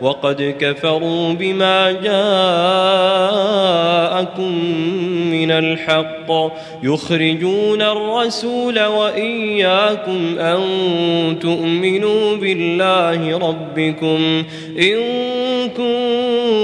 وقد كفروا بما جاءكم من الحق يخرجون الرسول وإياكم أن تؤمنوا بالله ربكم إن كنتم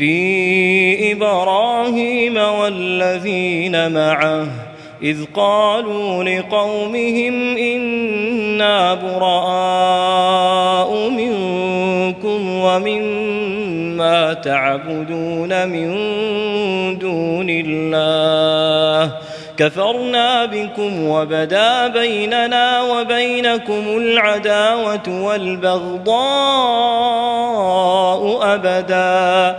في إبراهيم والذين معه إذ قالوا لقومهم إنا براء منكم ومما تعبدون من دون الله كفرنا بكم وبدا بيننا وبينكم العداوة والبغضاء أبدا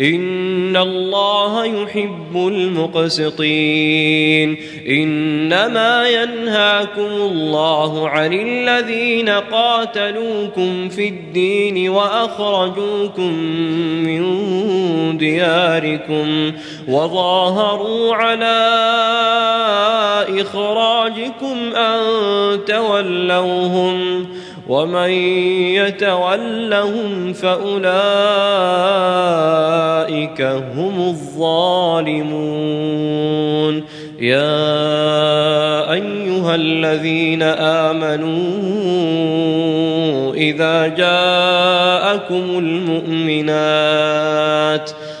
إن الله يحب المقسطين إنما ينهاكم الله عن الذين قاتلوكم في الدين وأخرجوكم من دياركم وظاهروا على إخراجكم أن تولوهم ومن يتولهم فأولئك هم الظالمون. يا أيها الذين آمنوا إذا جاءكم المؤمنات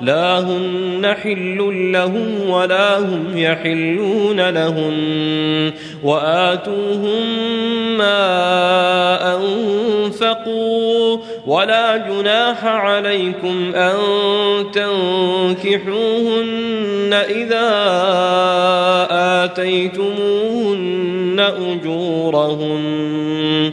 لا هن حل لهم ولا هم يحلون لهن وآتوهم ما أنفقوا ولا جناح عليكم أن تنكحوهن إذا آتيتموهن أجورهن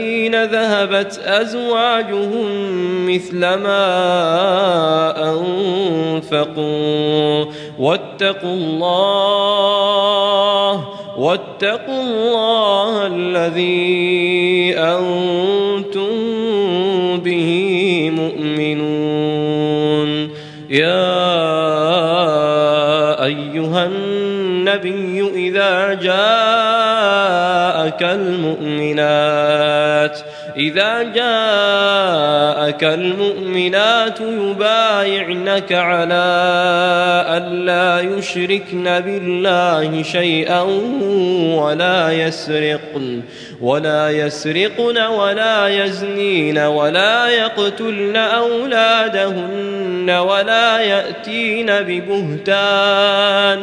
الذين ذهبت أزواجهم مثل ما أنفقوا. واتقوا الله واتقوا الله الذي أنتم به مؤمنون. يا أيها النبي إذا جاءك المؤمنات. إذا جاءك المؤمنات يبايعنك على أن لا يشركن بالله شيئا ولا يسرقن ولا يسرقن ولا يزنين ولا يقتلن أولادهن ولا يأتين ببهتان.